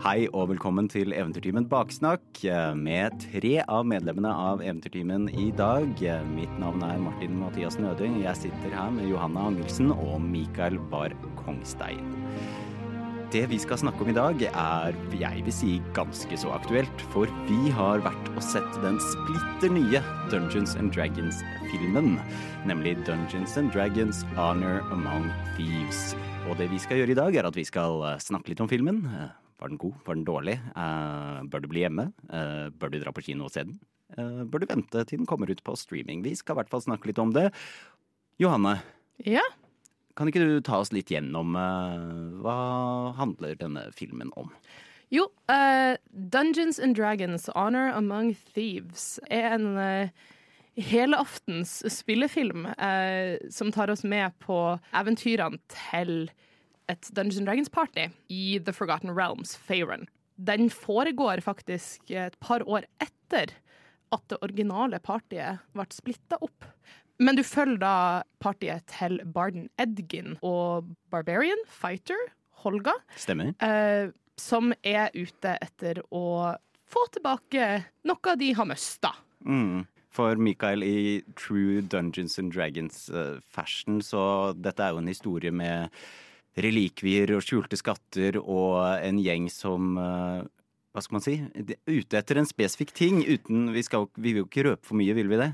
Hei og velkommen til Eventyrtimen Baksnakk eh, med tre av medlemmene av Eventyrtimen i dag. Eh, Mitt navn er Martin Mathias Nødøy. Jeg sitter her med Johanna Angelsen og Mikael Bar Kongstein. Det vi skal snakke om i dag er, jeg vil si, ganske så aktuelt. For vi har vært og sett den splitter nye Dungeons and Dragons-filmen. Nemlig Dungeons and Dragons Honor Among Thieves. Og det vi skal gjøre i dag, er at vi skal eh, snakke litt om filmen. Eh, Var den god? Var den dårlig? Uh, bør du bli hjemme? Uh, bør du dra på kino og se den? Uh, bør du vente til den kommer ut på streaming? Vi skal i hvert fall snakke litt om det. Johanne, Ja, kan ikke du ta oss litt gjennom eh, hva handler denne filmen om? jo, eh, Dungeons and Dragons Honor Among Thieves er en helaftens spillefilm eh, som tar oss med på eventyrene til et Dungeons Dragons-party i The Forgotten Realms, Faerun. Den foregår faktisk et par år etter at det originale partiet ble splitta opp. Men du følger da partiet til Barden Edgin og Barbarian Fighter, Holga, Stemmer? eh, som er ute etter å få tilbake noe de har mista. Mm. For Mikael, i True Dungeons and Dragons-fashion, så dette er jo en historie med relikvier og skjulte skatter og en gjeng som eh, Hva skal man si? Ute etter en spesifikk ting. Uten, vi, skal, vi vil jo ikke røpe for mye, vil vi det?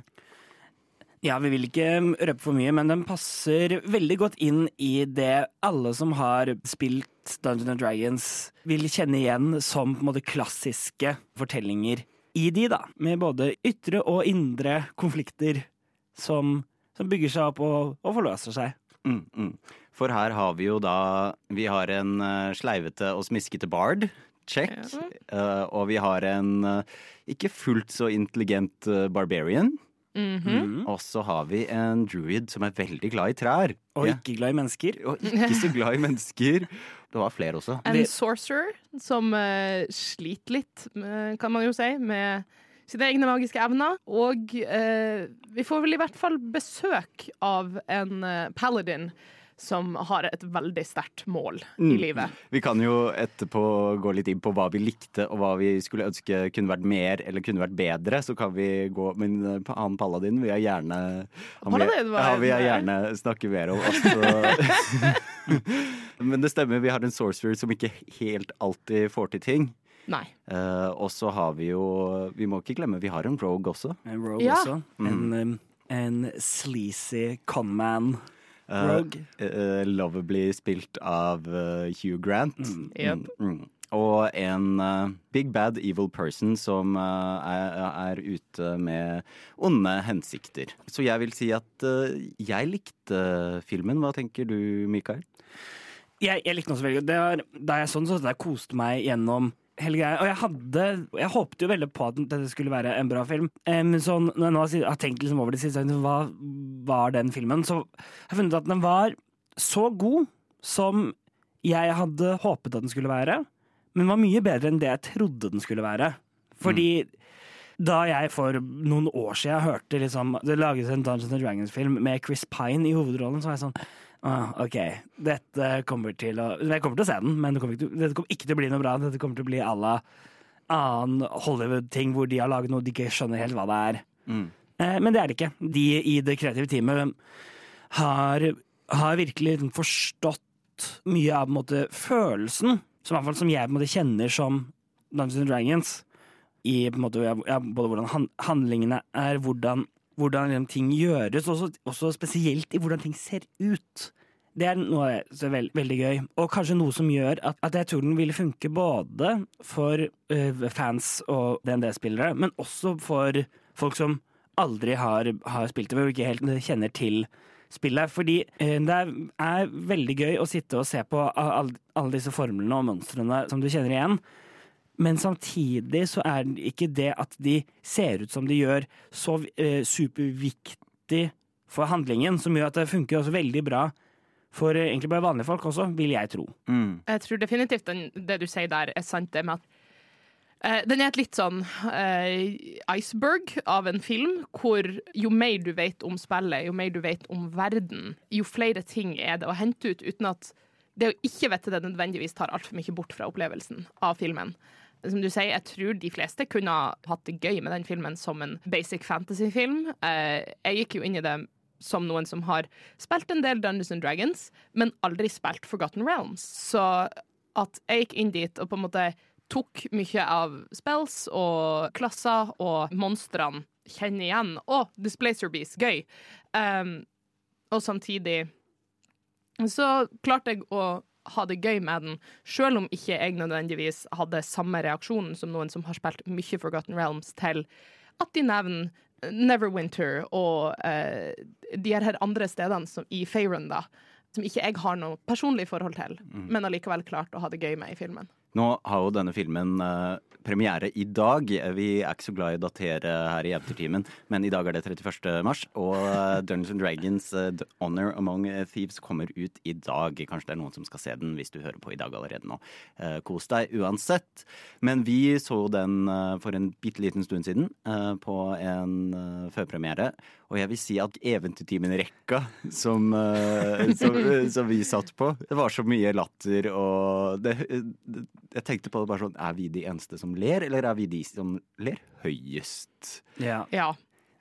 Ja, vi vil ikke røpe for mye, men den passer veldig godt inn i det alle som har spilt Dungeons and Dragons vil kjenne igjen som på en måte klassiske fortellinger i de, da. Med både ytre og indre konflikter som, som bygger seg opp og, og forløser seg. Mm, mm. For her har vi jo da Vi har en eh, sleivete og smiskete bard. Check. Ja. Uh, og vi har en eh, ikke fullt så intelligent barbarian. mm. Og så har vi en druid som er veldig glad i trær. Og Ja. ikke glad i mennesker. Og ikke så glad i mennesker. Det var flere også. En sorcerer som uh, sliter litt, kan man jo si, med sine egne magiske evner. Og uh, vi får vel i hvert fall besøk av en uh, paladin som har et veldig sterkt mål i Mm. livet. Vi kan jo etterpå gå litt inn på hva vi likte og hva vi skulle ønske kunne vært mer eller kunne vært bedre. Så kan vi gå Men eh, han Paladin vil jeg gjerne han vil, Paladin var ja, vil jeg gjerne snakke mer om. Altså. men det stemmer, vi har en sorcerer som ikke helt alltid får til ting. Nei. Uh, og så har vi jo Vi må ikke glemme vi har en rogue også. En rogue Ja. også. En, um, en sleazy conman. Eh, Rogue. Uh, lovably spilt av eh, Hugh Grant. Yep. Mm, mm. Og en uh, big bad evil person som uh, er, er ute med onde hensikter. Så jeg vil si at uh, jeg likte filmen. Hva tenker du, Mikael? jeg, jeg likte den også veldig godt. Det er da jeg så den, så jeg koste meg gjennom hele greia. Og jeg hadde Jeg håpte jo veldig på at dette skulle være en bra film. Men så når jeg nå har tenkt liksom over det siste, hva var den filmen, så jeg har funnet at den var så god som jeg hadde håpet at den skulle være, men var mye bedre enn det jeg trodde den skulle være. Fordi da jeg for noen år siden hørte liksom, det lages en Dungeons Dragons-film med Chris Pine i hovedrollen, så var jeg sånn ah, OK, dette kommer til å Jeg kommer til å se den, men det kommer ikke til, dette kommer ikke til å bli noe bra. Dette kommer til å bli à la annen Hollywood-ting hvor de har laget noe de ikke skjønner helt hva det er. Mm. Eh, men det er det ikke. De i det kreative teamet har, har virkelig liksom forstått mye av måte, følelsen, som, i hvert fall som jeg måte, kjenner som Dungeons and Dragons. I måte, ja, ja, både hvordan han, handlingene er, hvordan, hvordan liksom, ting gjøres, også, også spesielt i hvordan ting ser ut. Det er noe som er veld, veldig gøy, og kanskje noe som gjør at, at jeg tror den ville funke både for uh, fans og DND-spillere, men også for folk som aldri har, har spilt det, og ikke helt kjenner til spillet. Fordi uh, det er, er veldig gøy å sitte og se på alle, alle disse formlene og monstrene som du kjenner igjen. Men samtidig så er det ikke det at de ser ut som de gjør, så eh, superviktig for handlingen, som gjør at det funker også veldig bra for eh, egentlig bare vanlige folk også, vil jeg tro. Mm. Jeg tror definitivt den, det du sier der, er sant. det med at eh, Den er et litt sånn eh, iceberg av en film, hvor jo mer du vet om spillet, jo mer du vet om verden, jo flere ting er det å hente ut, uten at det å ikke vite det nødvendigvis tar altfor mye bort fra opplevelsen av filmen. Som du sier, jeg tror de fleste kunne hatt det gøy med den filmen som en basic fantasy-film. Eh, jeg gikk jo inn i det som noen som har spilt en del Dungeons and Dragons, men aldri spilt Forgotten Realms. Så at jeg gikk inn dit og på en måte tok mye av spells og klasser og monstrene kjenner igjen. Å, Displacer Beast, gøy! Um, og samtidig så klarte jeg å ha det gøy med den, selv om ikke jeg nødvendigvis hadde samme reaksjonen som noen som har spilt mye Forgotten Realms, til at de nevner Neverwinter og uh, de her andre stedene som, i Faerun, da. Som ikke jeg har noe personlig forhold til, mm. men allikevel klart å ha det gøy med i filmen. Nå har jo denne filmen uh, premiere i dag. Vi er ikke så glad i å datere her i Eventyrtimen, men i dag er det 31. mars. Og uh, Dungeons and Dragons The Honor Among Thieves kommer ut i dag. Kanskje det er noen som skal se den hvis du hører på i dag allerede nå. Kos deg uansett. Men vi så den for en bitte liten stund siden på en førpremiere. Og jeg vil si at Eventyrtimen-rekka som, som, som, vi satt på, det var så mye latter og det, jeg tenkte på det bare sånn Er vi de eneste som ler, eller er vi de som ler høyest? Ja. ja.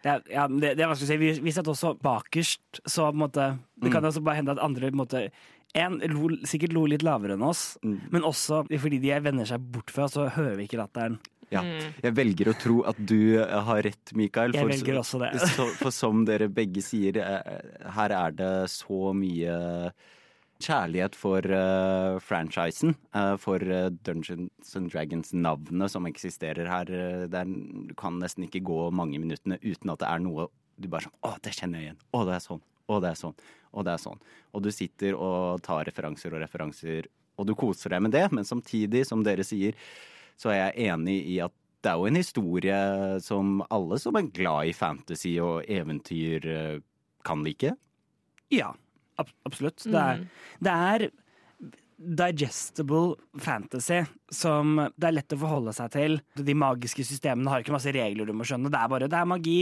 Det, ja, det, det, si. vi, vi satt også bakerst, så på en måte Det kan mm. også bare hende at andre på en måte en, lo, sikkert lo litt lavere enn oss, mm. men også fordi de vender seg bort fra, så hører vi ikke latteren. Ja. Mm. Jeg velger å tro at du har rett, Mikael. For, jeg velger også det. for, for som dere begge sier, eh, her er det så mye kjærlighet for uh, franchisen, uh, for uh, Dungeons and Dragons-navnet som eksisterer her. Der, du kan nesten ikke gå mange minuttene uten at det er noe du bare sånn Å, det kjenner jeg igjen. Å, det er sånn. Å, det er sånn. Å, det er sånn. Og du sitter og tar referanser og referanser, og du koser deg med det, men samtidig, som dere sier, så er jeg enig i at det er jo en historie som alle som er glad i fantasy og eventyr, kan like. Ja absolutt. Det er, mm. det er, digestible fantasy som det er lett å forholde seg til. De magiske systemene har ikke masse regler du må skjønne. Det er bare det er magi.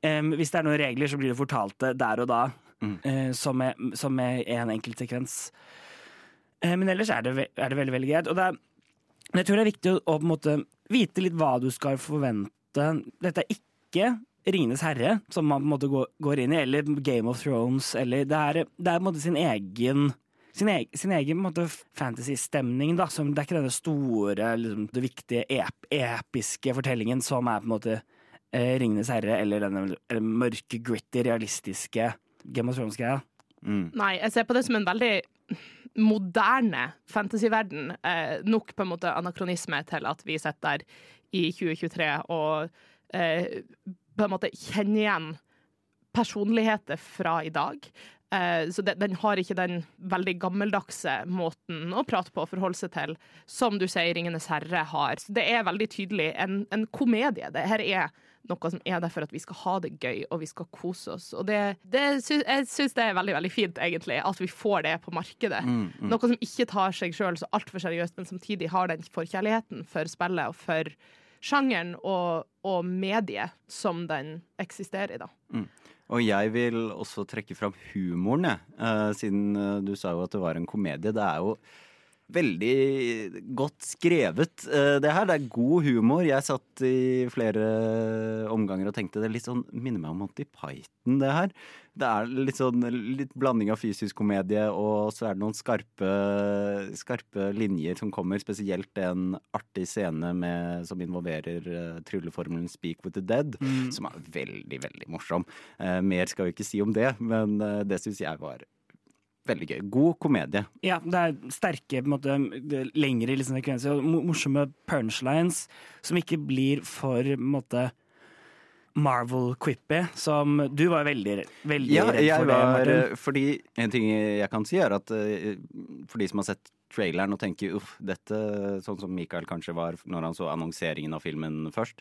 Um, hvis det er noen regler, så blir det fortalt det der og da. Mm. Uh, som, er, som er en enkelt sekvens. Uh, men ellers er det, er det, veldig veldig greit. Og det er, jeg tror det er viktig å, å måte, vite litt hva du skal forvente. Dette er ikke Ringenes herre, som man på en måte går, går inn i, eller Game of Thrones, eller Det er, det er på en måte sin egen sin egen, sin egen fantasy-stemning. da, som Det er ikke denne store, liksom, det viktige, ep, episke fortellingen som er på en måte eh, Ringenes herre, eller denne eller mørke, gritty, realistiske Game of Thrones-greia. Mm. Nei, jeg ser på det som en veldig moderne fantasyverden. Eh, nok på en måte anakronisme til at vi sitter der i 2023 og eh, på en måte kjenner igjen personligheter fra i dag. Uh, så den har ikke den veldig gammeldagse måten å prate på og forholde seg til, som du sier 'Ringenes herre' har. Så det er veldig tydelig en, en komedie. Det her er noe som er der for at vi skal ha det gøy og vi skal kose oss. Og det, det sy jeg syns det er veldig veldig fint, egentlig, at vi får det på markedet. Mm, mm. Noe som ikke tar seg sjøl så altfor seriøst, men samtidig har den forkjærligheten for spillet og for sjangeren og, og mediet som den eksisterer i. da. Mm. Og jeg vil også trekke fram humoren, jeg. Uh, siden uh, du sa jo at det var en komedie. Det er jo veldig godt skrevet, uh, det her. Det er god humor. Jeg satt i flere omganger og tenkte det litt sånn minner meg om Monty Python, det her det er litt sånn litt blanding av fysisk komedie, og så er det noen skarpe, skarpe linjer som kommer. Spesielt en artig scene med, som involverer uh, trylleformelen 'Speak with the Dead', mm. som er veldig, veldig morsom. Uh, mer skal vi ikke si om det, men uh, det syns jeg var veldig gøy. God komedie. Ja, det er sterke, på en måte, lengre liksom, sekvenser og morsomme punchlines som ikke blir for på en måte Marvel-quippy, som du var veldig, veldig ja, redd for det, Martin. Fordi en ting jeg kan si, er at uh, for de som har sett traileren og tenker uff, dette Sånn som Michael kanskje var når han så annonseringen av filmen først.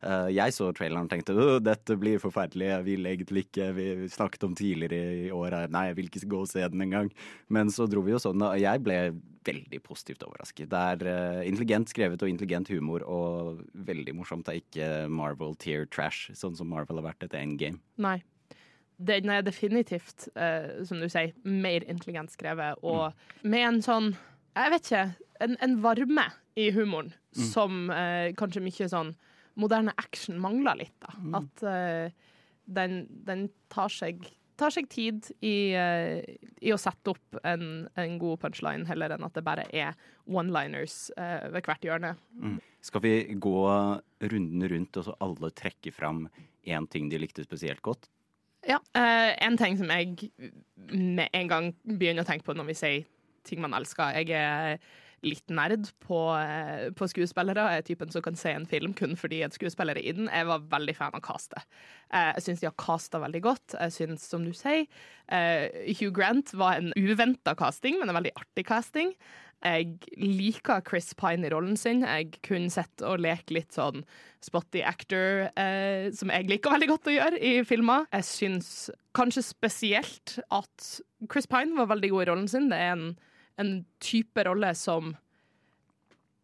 Uh, jeg så traileren og tenkte dette blir forferdelig, jeg vil egentlig ikke Vi snakket om tidligere i år nei, jeg vil ikke gå og se den engang. Men så dro vi jo sånn, og jeg ble veldig positivt overrasket. Det er uh, intelligent skrevet og intelligent humor og veldig morsomt. Det er ikke Marvel tier trash, sånn som Marvel har vært etter Endgame. Nei. den er definitivt, eh, som du sier, mer intelligent skrevet, og med en sånn Jeg vet ikke. En, en varme i humoren som eh, kanskje mye sånn moderne action mangler litt. da. At uh, den, den tar seg tar seg tid i, uh, i å sette opp en, en god punchline, heller enn at det bare er one-liners uh, ved hvert hjørne. Skal vi gå runden rundt og så alle trekke fram én ting de likte spesielt godt? Ja. En ting som jeg med en gang begynner å tenke på når vi sier ting man elsker. Jeg er litt nerd på, eh, på skuespillere. Jeg er typen som kan se en film kun fordi en skuespiller er i den. Jeg var veldig fan av castet. Eh, jeg syns de har casta veldig godt. Jeg syns, som du sier, eh, Hugh Grant var en uventa casting, men en veldig artig casting. Jeg liker Chris Pine i rollen sin. Jeg kunne sett og leke litt sånn spotty actor, eh, som jeg liker veldig godt å gjøre i filmer. Jeg syns kanskje spesielt at Chris Pine var veldig god i rollen sin. Det er en, en type rolle som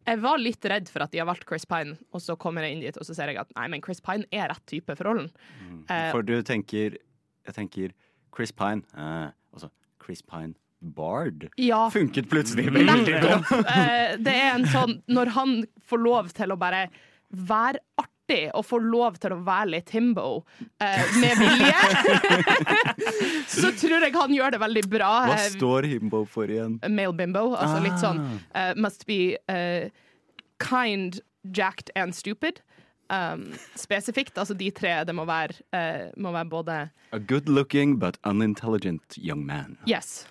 Jeg var litt redd for at de har valgt Chris Pine, og så kommer jeg inn dit og så ser jeg at nei, men Chris Pine er rett type for rollen. Eh, For du tenker Jeg tenker Chris Pine. Eh, altså Chris Pine Bard. ja, Funket plutselig veldig godt. Eh, det er en sånn Når han får lov til å bare være artig og få lov til å være litt himbo eh, med vilje, så tror jeg han gjør det veldig bra. Hva Eh, står himbo for igjen? Male bimbo. Altså litt sånn eh, Must be uh, kind, jacked and stupid. Um, spesifikt. Altså de tre. Det må være, uh, må være både A good looking but unintelligent young man. Yes.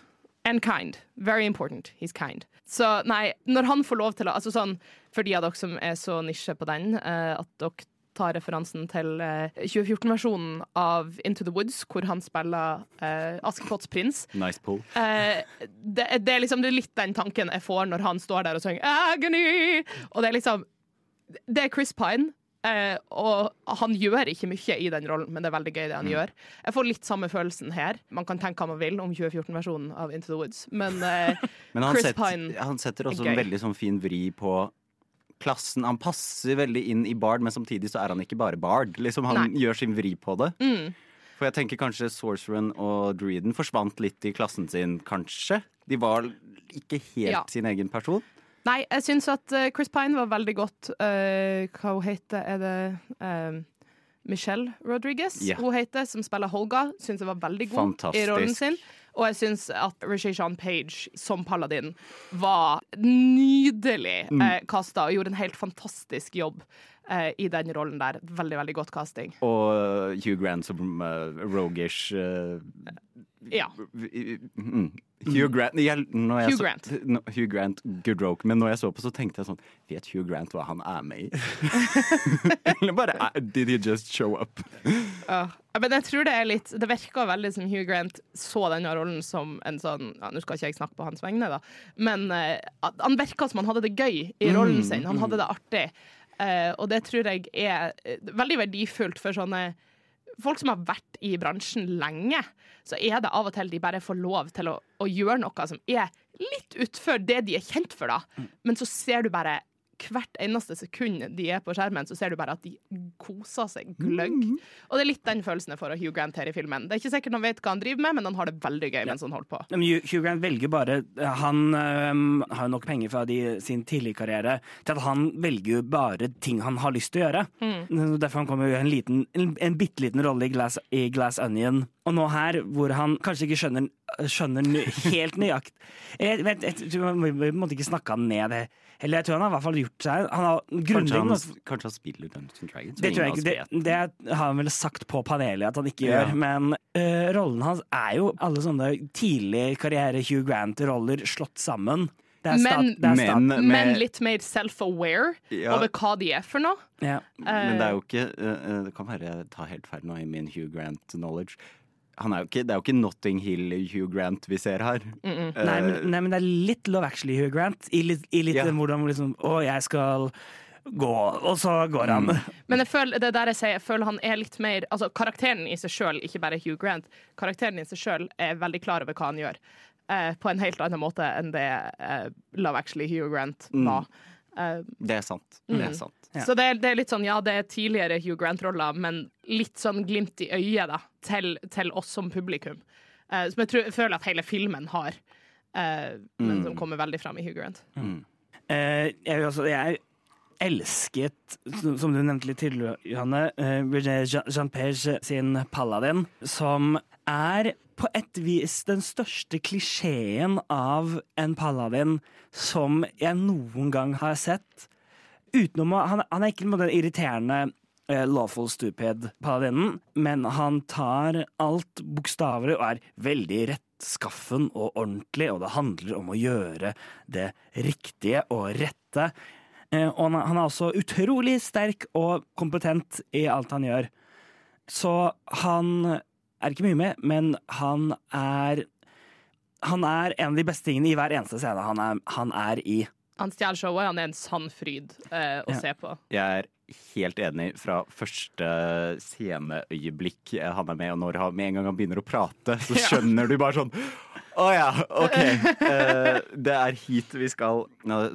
And kind. Very important. He's kind. Så nei, når han får lov til å altså sånn, For de av dere som er så nisje på den, uh, at dere tar referansen til uh, 2014-versjonen av Into the Woods, hvor han spiller uh, Askepotts prins. Nice pull. Uh, det, det, er liksom, det er litt den tanken jeg får når han står der og synger 'Agony'. Og det er liksom Det er Chris Pine. Eh, og han gjør ikke mye i den rollen, men det er veldig gøy det han gjør. Jeg får litt samme følelsen her. Man kan tenke hva man vil om 2014-versjonen av Into the Woods, men eh, Men Chris sett, Pine han setter også en veldig sånn fin vri på klassen. Han passer veldig inn i Bard, men samtidig så er han ikke bare Bard. Liksom Han Nei. gjør sin vri på det. Mm. For jeg tenker kanskje Sorceren og Dreeden forsvant litt i klassen sin, kanskje. De var ikke helt Ja. sin egen person. Nei, jeg syns at eh, Chris Pine var veldig godt Uh, Hva hun heter Er det uh, Michelle Rodriguez yeah. hun heter, som spiller Holga. Syns jeg var veldig god i rollen sin. Og jeg syns at Rishi Jean Page som Paladin var nydelig Mm. eh, kasta og gjorde en helt fantastisk jobb eh, i den rollen der. Veldig, veldig godt casting. Og Hugh Grant som uh, rogish uh, Ja. mm. Hugh Grant jeg, jeg Hugh så, Grant. No, Hugh Grant, good joke. Men når jeg så på, så tenkte jeg sånn Vet Hugh Grant hva han er med i? Eller bare eh, Did he just show up? Ja. Men jeg tror det er litt Det virker veldig som Hugh Grant så denne rollen som en sånn ja, Nå skal ikke jeg snakke på hans vegne, da, men uh, han virka som han hadde det gøy i rollen sin. Han hadde det artig. Eh, og det tror jeg er eh, veldig verdifullt for sånne folk som har vært i bransjen lenge. Så er det av og til de bare får lov til å, å gjøre noe som er litt utfor det de er kjent for, da. Men så ser du bare hvert eneste sekund de er på skjermen, så ser du bare at de koser seg gløgg. Og det er litt den følelsen jeg får av Hugh Grant her i filmen. Det er ikke sikkert han vet hva han driver med, men han har det veldig gøy mens han holder på. Men Hugh Grant velger bare Han øhm, har jo nok penger fra de, sin tidligere karriere til at han velger jo bare ting han har lyst til å gjøre. Derfor han kommer jo i en, liten, en, en bitte liten rolle i Glass, i Glass Onion. Og nå her, hvor han kanskje ikke skjønner, skjønner nø- helt nøyakt Jeg vet, jeg, tror Vi må på en måte ikke snakke han ned det. Eller jeg tror han har i hvert fall gjort seg Han har Kanskje han, kanskje han spiller Dungeons Dragons? det tror jeg ikke. Det, det har han vel sagt på panelet at han ikke Ja. gjør. Men uh, rollen hans er jo alle sånne tidlig karriere Hugh Grant-roller slått sammen. Det er stat, Men- det er stat, Men, Men litt mer self-aware Ja. over hva de er for noe. ja. men det er jo ikke eh, eh, Det kan være jeg tar helt feil nå i min Hugh Grant-knowledge. Han er jo ikke, det er jo ikke Notting Hill Hugh Grant vi ser her. nei, Eh, men, nei, men det er litt Love Actually Hugh Grant. I litt, i litt yeah. hvordan liksom Å, jeg skal gå, og så går han. Men jeg føler, det er der jeg sier, jeg føler han er litt mer Altså Karakteren i seg sjøl, ikke bare Hugh Grant, karakteren i seg sjøl er veldig klar over hva han gjør. Eh, på en helt annen måte enn det eh, Love Actually Hugh Grant var. Eh, Det er sant. Det er sant. Så det er, det er litt sånn, ja, det er tidligere Hugh Grant-roller, men litt sånn glimt i øyet da, til, til oss som publikum. Uh, som jeg, tror, jeg føler at hele filmen har, uh, men som kommer veldig fram i Hugh Grant. Eh, jeg, altså, jeg elsket, som du nevnte litt tidligere, Johanne, Virginie Jean- Jean-Page sin Paladin, som er på et vis den største klisjeen av en paladin som jeg noen gang har sett. Utenom han, han er ikke den irriterende uh, lawful stupid paladinen, men han tar alt bokstavelig og er veldig rettskaffen og ordentlig, og det handler om å gjøre det riktige og rette. Uh, og han, han er også utrolig sterk og kompetent i alt han gjør. Så han er ikke mye med, men han er Han er en av de beste tingene i hver eneste scene han er, han er i. Han stjeler showet, han er en sann fryd eh, å Ja. se på. Jeg er helt enig fra første sceneøyeblikk han er med, og når han, med en gang han begynner å prate, så skjønner du bare sånn Å ja, OK. Uh, det er hit vi skal.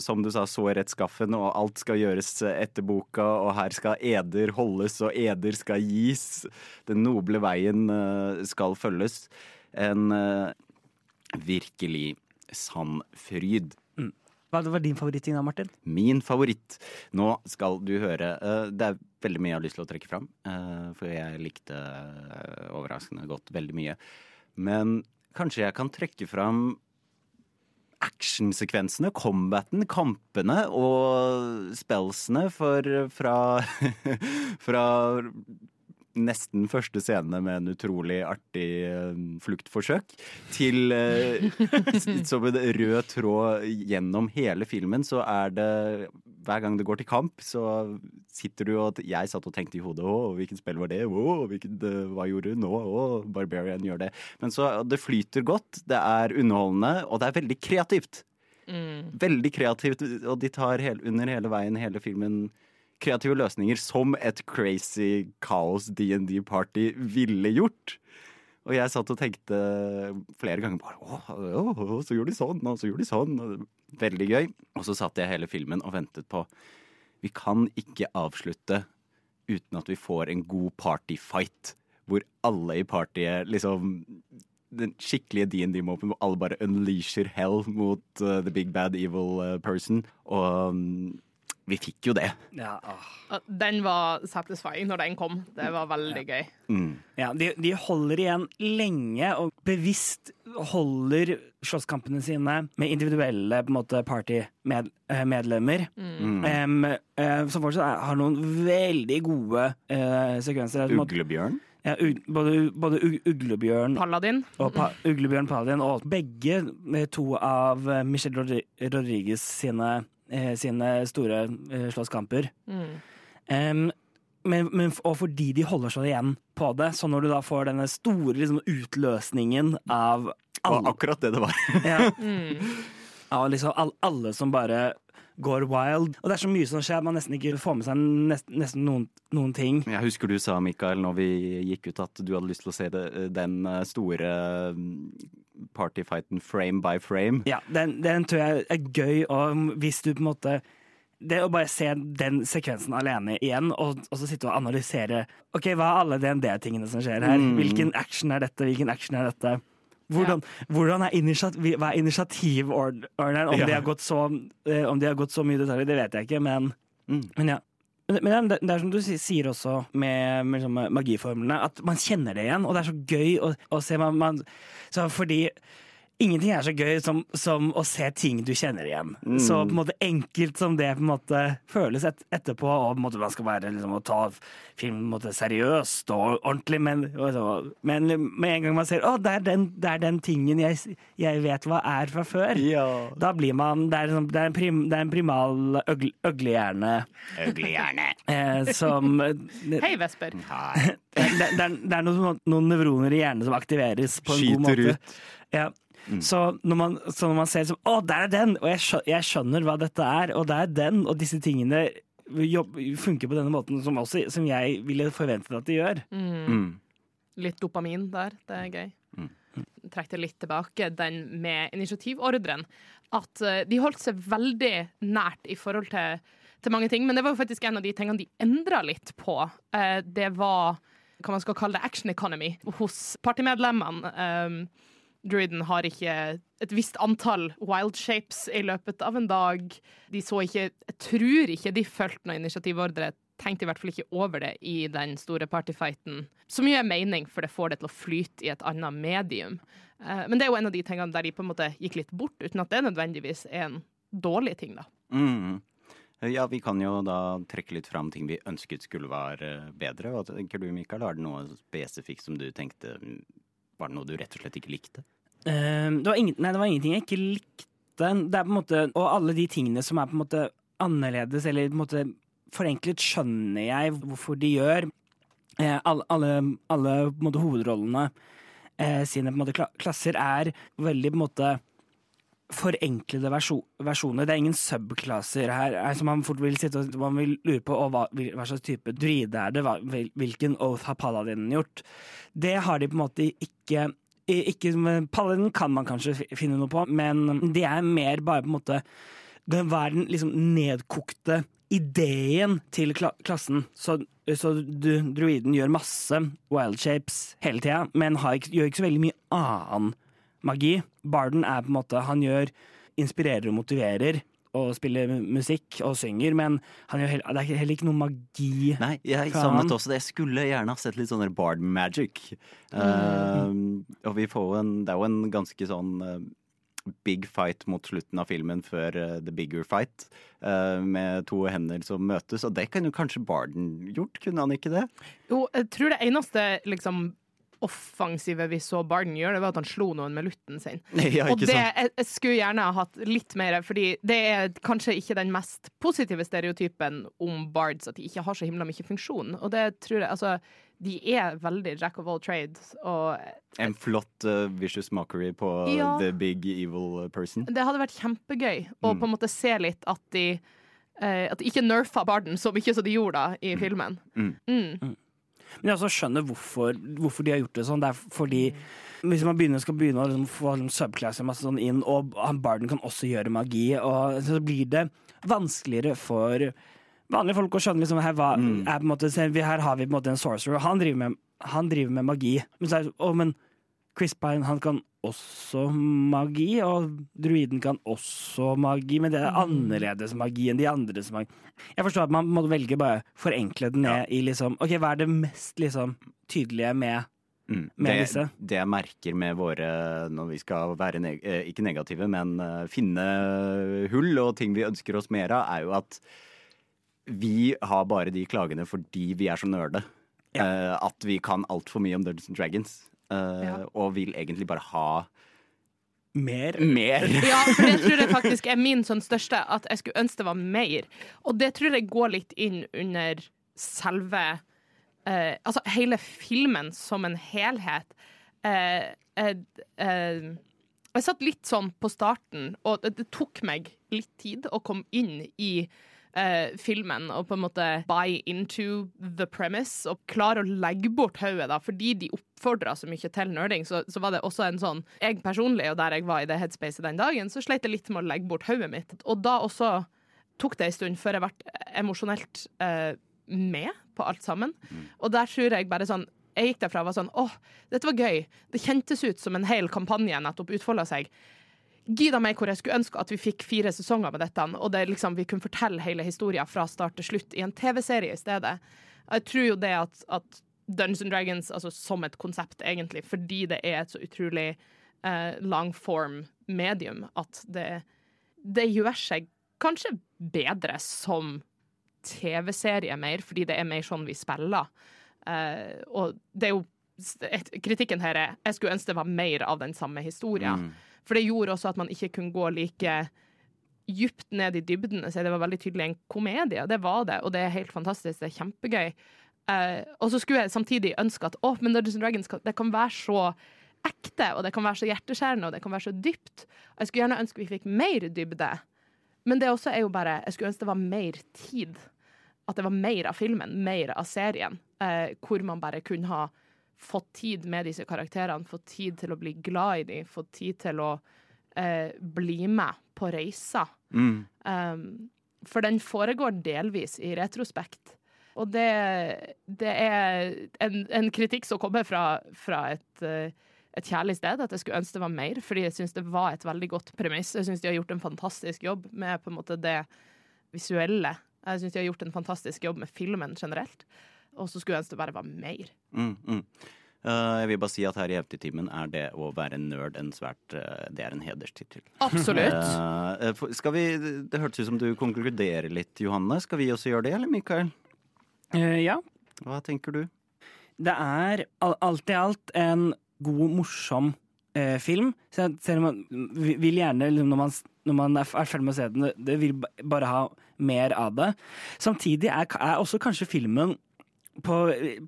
Som du sa, så rettskaffen, og alt skal gjøres etter boka, og her skal eder holdes, og eder skal gis. Den noble veien uh, skal følges. En uh, virkelig sann fryd. Hva var din favoritting da, Martin? Min favoritt. Nå skal du høre. eh, Det er veldig mye jeg har lyst til å trekke fram. eh, For jeg likte eh, overraskende godt veldig mye. Men kanskje jeg kan trekke fram actionsekvensene, combaten, kampene og spellsene for fra Fra nesten første scene med en utrolig artig eh, fluktforsøk, til eh, som en rød tråd gjennom hele filmen, så er det Hver gang det går til kamp, så sitter du og Jeg satt og tenkte i hodet Å, hvilket spill var det? Å, hvilket, eh, hva gjorde hun nå? Å, Barbarian gjør det. Men så Det flyter godt, det er underholdende, og det er veldig kreativt. Veldig kreativt, og de tar hele, under hele veien, hele filmen kreative løsninger som et crazy kaos DND-party ville gjort. Og jeg satt og tenkte flere ganger bare å, å, å, så gjorde de sånn, og så gjorde de sånn. Veldig gøy. Og så satt jeg hele filmen og ventet på Vi kan ikke avslutte uten at vi får en god partyfight. Hvor alle i partyet liksom Den skikkelige DND-mopen hvor alle bare unleasher hell mot uh, the big bad evil uh, person. Og um, vi fikk jo det. Ja. Den var satisfying når den kom. Det var veldig gøy. Mm. Ja, de, de holder igjen lenge og bevisst holder slåsskampene sine med individuelle måte, partymedlemmer. Mm. Um, uh, som fortsatt er, har noen veldig gode uh, sekvenser. Måte- Uglebjørn. Ja, både både Uglebjørn Paladin. og pa, Uglebjørn Paladin, og begge eh, to av eh, Michelle Rodriguez sine, eh, sine store eh, slåsskamper. Um, men, men, og fordi de holder seg igjen på det, så når du da får denne store liksom, utløsningen av Det var akkurat det det var. ja, Mm. Av liksom all, alle som bare går wild. Og det er så mye som skjer at man nesten ikke får med seg nest, nesten noen, noen ting. Jeg husker du sa, Mikael, når vi gikk ut at du hadde lyst til å se det, den eh, store mm, partyfighten frame by frame. Ja, den, den tror jeg er gøy, og hvis du på en måte det å bare se den sekvensen alene igjen, og, og så sitte og analysere Ok, hva er alle DND-tingene som skjer her? Mm. Hvilken action er dette? Hvilken action er dette? Hvordan, hvordan er, initiativ, hva er initiativordneren? Om, Ja. de har gått så, eh, om de har gått så mye detaljer, det vet jeg ikke, men, Mm. men ja. Men, det er som du sier også med, med liksom magiformlene, at man kjenner det igjen, og det er så gøy å, å se. Man, man, så fordi Ingenting er så gøy som, som å se ting du kjenner igjen. Mm. Så på en måte enkelt som det på en måte føles et, etterpå, og på en måte man skal være liksom, å ta film på en måte, seriøst og ordentlig, men, og så, men med en gang man ser å, det er den, det er den tingen jeg, jeg vet hva er fra før, Ja. da blir man Det er, liksom, det er, en, prim, det er en primal øgle, øglehjerne Øglehjerne. eh, som det, Hei, Vesper. Nei. det, er- det, er, det er noen, noen nevroner i hjernen som aktiveres på en god Skyter måte. ut. Ja. Så, når man, så når man ser liksom, Å, der er den! Og jeg skjønner, jeg skjønner hva dette er, og det er den, og disse tingene jobb, funker på denne måten som, også, som jeg ville forventet at de gjør. Mm. Litt dopamin der. Det er gøy. Trekk det litt tilbake, den med initiativordren. At eh, de holdt seg veldig nært i forhold til til mange ting. Men det var jo faktisk en av de tingene de endra litt på. Eh, det var hva man skal kalle det, action economy hos partimedlemmene. Um, Druiden har ikke et visst antall wild shapes i løpet av en dag. De så ikke Jeg tror ikke de fulgte noen initiativordre. Tenkte i hvert fall ikke over det i den store partyfighten. Som er mening, for det får det til å flyte i et annet medium. Uh, men det er jo en av de tingene der de på en måte gikk litt bort, uten at det nødvendigvis er en dårlig ting, da. Mm. Ja, vi kan jo da trekke litt fram ting vi ønsket skulle være bedre. Hva tenker du, Mikael? Er det noe spesifikt som du tenkte Var det noe du rett og slett ikke likte? Uh, det, var ingen, nei, det var ingenting jeg ikke likte. Det er på en måte, og alle de tingene som er på en måte annerledes, eller på en måte forenklet, skjønner jeg hvorfor de gjør. Uh, alle, alle, alle måte, hovedrollene uh, sine måte, klasser er veldig på en måte forenklede versjoner. Det er ingen subklasser her som man fort vil sitte og man vil lure på hva, hva slags type druide er det, hva, hvilken oath har paladinen gjort. Det har de på en måte ikke ikke, Paladin kan man kanskje finne noe på, men det er mer bare på en måte den er den liksom nedkokte ideen til kla klassen? Så, så du, druiden gjør masse wild shapes hele tida, men ikke, gjør ikke så veldig mye annen magi. Barden er på en måte Han gjør inspirerer og motiverer og spiller musikk og synger, men heller, det er heller ikke noe magi. Nei, jeg savnet også det. Jeg skulle gjerne ha sett litt sånn Bard Magic. Mm. Uh, og vi får en Det er jo en ganske sånn uh, big fight mot slutten av filmen før uh, The Bigger Fight, med to hender som møtes. Og det kan jo kanskje Barden gjort, kunne han ikke det? Jo, jeg tror det eneste liksom offensive vi så Barden gjøre, det var at han slo noen med lutten sin. Ja, og det jeg, jeg, skulle gjerne ha hatt litt mer, fordi det er kanskje ikke den mest positive stereotypen om bards, at de ikke har så himla mye funksjon. Og det tror jeg altså de er veldig jack of all trades. en flott uh, vicious mockery på ja, the big evil person. Det hadde vært kjempegøy å mm. på en måte se litt at de uh, At de ikke nerfa Barden så mye som de gjorde da i mm. filmen. Mm. mm. Men jeg også skjønner hvorfor, hvorfor, de har gjort det sånn. Det er fordi hvis man begynner, skal begynne å liksom, få liksom, subclasser masse sånn inn, og Barden kan også gjøre magi, og så blir det vanskeligere for vanlige folk å skjønne liksom, her, hva, mm. er, måte, her har vi på en måte en sorcerer, han driver med, han driver med magi. Men, så er, å, men Chris Pine han kan også magi, og druiden kan også magi, men det er mm. annerledes magi enn de andres magi. Jeg forstår at man må velge bare forenkle den ned ja. i liksom Ok, hva er det mest liksom tydelige med Mm. Det, det, jeg merker med våre, når vi skal være neg eh, ikke negative, men uh, finne hull og ting vi ønsker oss mer av, er jo at vi har bare de klagene fordi vi er så nerde. Ja. Uh, at vi kan altfor mye om Dungeons and Dragons. Uh, ja. Og vil egentlig bare ha mer? Mer. ja, for det tror jeg faktisk er min sånn største, at jeg skulle ønske det var mer. Og det tror jeg går litt inn under selve uh, Altså hele filmen som en helhet. Uh, jeg satt litt sånn på starten, og det, det tok meg litt tid å komme inn i uh, filmen og på en måte buy into the premise og klare å legge bort hodet, da, fordi de oppfordra så mye til nerding, så, så, var det også en sånn Jeg personlig, og der jeg var i det headspacet den dagen, så sleit jeg litt med å legge bort hodet mitt. Og da også tok det en stund før jeg ble emosjonelt uh, med på alt sammen. Mm. Og der tror jeg bare sånn jeg gikk derfra og var sånn åh, dette var gøy. Det kjentes ut som en hel kampanje nettopp utfolda seg gida meg hvor jeg skulle ønske at vi fikk fire sesonger med dette, og det liksom, vi kunne fortelle hele historien fra start til slutt i en TV-serie i stedet. Jeg tror jo det at, at Dungeons and Dragons altså som et konsept, egentlig, fordi det er et så utrolig eh, langform medium, at det, det gjør seg kanskje bedre som TV-serie mer, fordi det er mer sånn vi spiller. Eh, og det er jo Kritikken her er jeg skulle ønske det var mer av den samme historien. Mm. For det gjorde også at man ikke kunne gå like djupt ned i dybden. Så det var veldig tydelig en komedie. Det var det, og det er helt fantastisk. Det er kjempegøy. Uh, og så skulle jeg samtidig ønske at oh, men Dungeons Dragons det kan være så ekte, og det kan være så hjerteskjærende, og det kan være så dypt. Jeg skulle gjerne ønske vi fikk mer dybde. Men det også er jo bare Jeg skulle ønske det var mer tid. At det var mer av filmen, mer av serien, uh, hvor man bare kunne ha fått tid med disse karakterene, fått tid til å bli glad i dem, fått tid til å eh, bli med på reiser. Mm. Um, For den foregår delvis i retrospekt. Og det, det er en, en, kritikk som kommer fra, fra et, eh, et, kjærlig sted, at jeg skulle ønske det var mer, fordi jeg syns det var et veldig godt premiss. Jeg syns de har gjort en fantastisk jobb med på en måte det visuelle. Jeg syns de har gjort en fantastisk jobb med filmen generelt. Og så skulle jeg ønske det bare var mer. Mm, mm. Uh, jeg vil bare si at her i Eventyrtimen er det å være nerd en svært uh, Det er en hederstittel. Absolutt. Uh, skal vi, det hørtes ut som du konkluderer litt, Johanne. Skal vi også gjøre det, eller Mikael? ja. Hva tenker du? Det er alt i alt en god, morsom film. Selv om man vil gjerne, liksom, når man, når man er ferdig med å se den, det vil bare ha mer av det. Samtidig er, er også kanskje filmen på,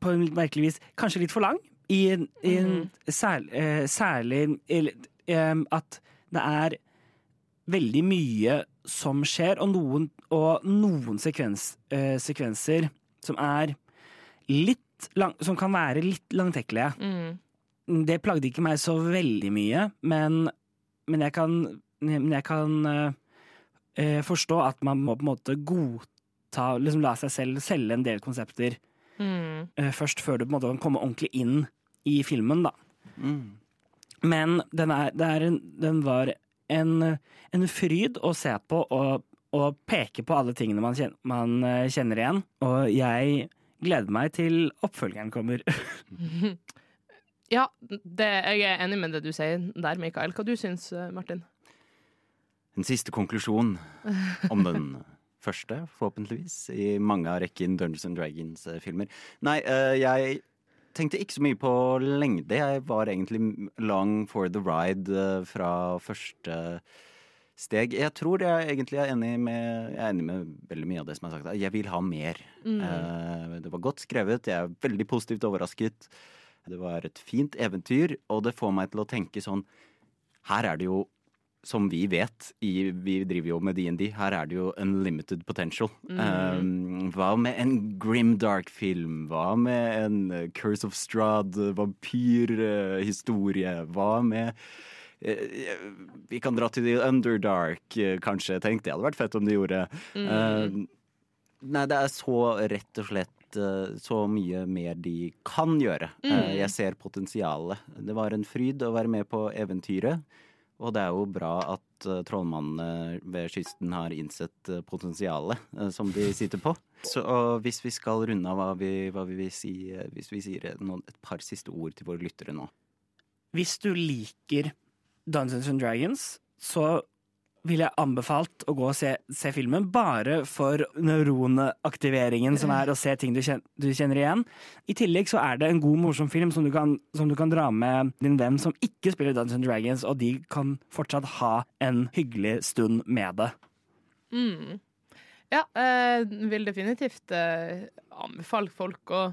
på merkelig vis kanskje litt for lang. I, i mm. særlig, eh, særlig eh, at det er veldig mye som skjer, og noen, og noen sekvens, eh, sekvenser som er litt lang, Som kan være litt langtekkelige. Mm. Det plagde ikke meg så veldig mye, men, men jeg kan, men jeg kan uh, forstå at man må på en måte godta Liksom la seg selv selge en del konsepter Mm. Uh, først før du på en måte kan komme ordentlig inn i filmen, da. Mm. Men den, er, er en, den var en, en, fryd å se på og, og, peke på alle tingene man kjenner, man eh, kjenner igjen. Og jeg gleder meg til oppfølgeren kommer. ja, det, jeg er enig med det du sier der, Mikael. Hva du syns du, Martin? En siste konklusjon om den første, forhåpentligvis, i mange av rekken Dungeons and Dragons-filmer. Nei, uh, jeg tenkte ikke så mye på lengde. Jeg var egentlig long for the ride uh, fra første steg. Jeg tror jeg egentlig er enig med, jeg er enig med veldig mye av det som er sagt. Jeg vil ha mer. Mm. Uh, det var godt skrevet. Jeg er veldig positivt overrasket. Det var et fint eventyr, og det får meg til å tenke sånn Her er det jo som vi vet, i, vi driver jo med DND, her er det jo unlimited potential. Mm. Um, hva med en grimdark-film? Hva med en uh, Curse of Strad, uh, vampyrhistorie? Uh, hva med uh, Vi kan dra til The Underdark, uh, kanskje. Tenk, det hadde vært fett om de gjorde. Mm. Um, nei, det er så rett og slett så mye mer de kan gjøre. Mm. jeg ser potensialet. Det var en fryd å være med på eventyret. Og det er jo bra at uh, trollmannene ved kysten har innsett uh, potensialet uh, som de sitter på. Så hvis vi skal runde av hva vi, hva vi vil si, hvis vi sier noen, et par siste ord til våre lyttere nå. Hvis du liker Dungeons and Dragons, så ville jeg anbefalt å gå og se, se filmen, bare for neuronaktiveringen som er å se ting du kjenner, du kjenner, igjen. I tillegg så er det en god, morsom film som du, kan, som du kan dra med din venn som ikke spiller Dungeons Dragons, og de kan fortsatt ha en hyggelig stund med det. Mm. Ja, eh, vil definitivt eh, anbefale folk å,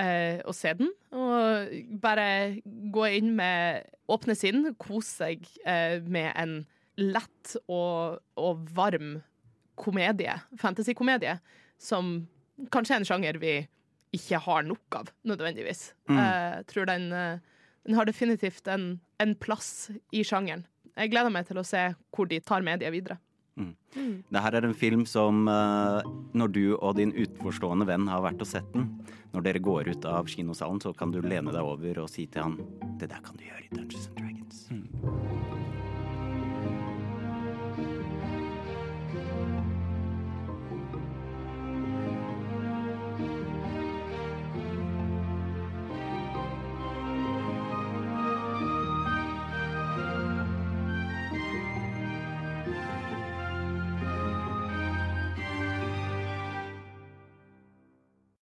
eh, å se den. Og bare gå inn med åpne sinn, kose seg eh, med en lett og, og varm komedie, fantasykomedie, som kanskje er en sjanger vi ikke har nok av, nødvendigvis. Mm. Jeg tror den, eh, den har definitivt en, en, plass i sjangeren. Jeg gleder meg til å se hvor de tar mediet videre. Mm. Mm. Dette er en film som, eh, når du og din utenforstående venn har vært og sett den, når dere går ut av kinosalen, så kan du lene deg over og si til han Det der kan du gjøre i Dungeons and Dragons. Mm.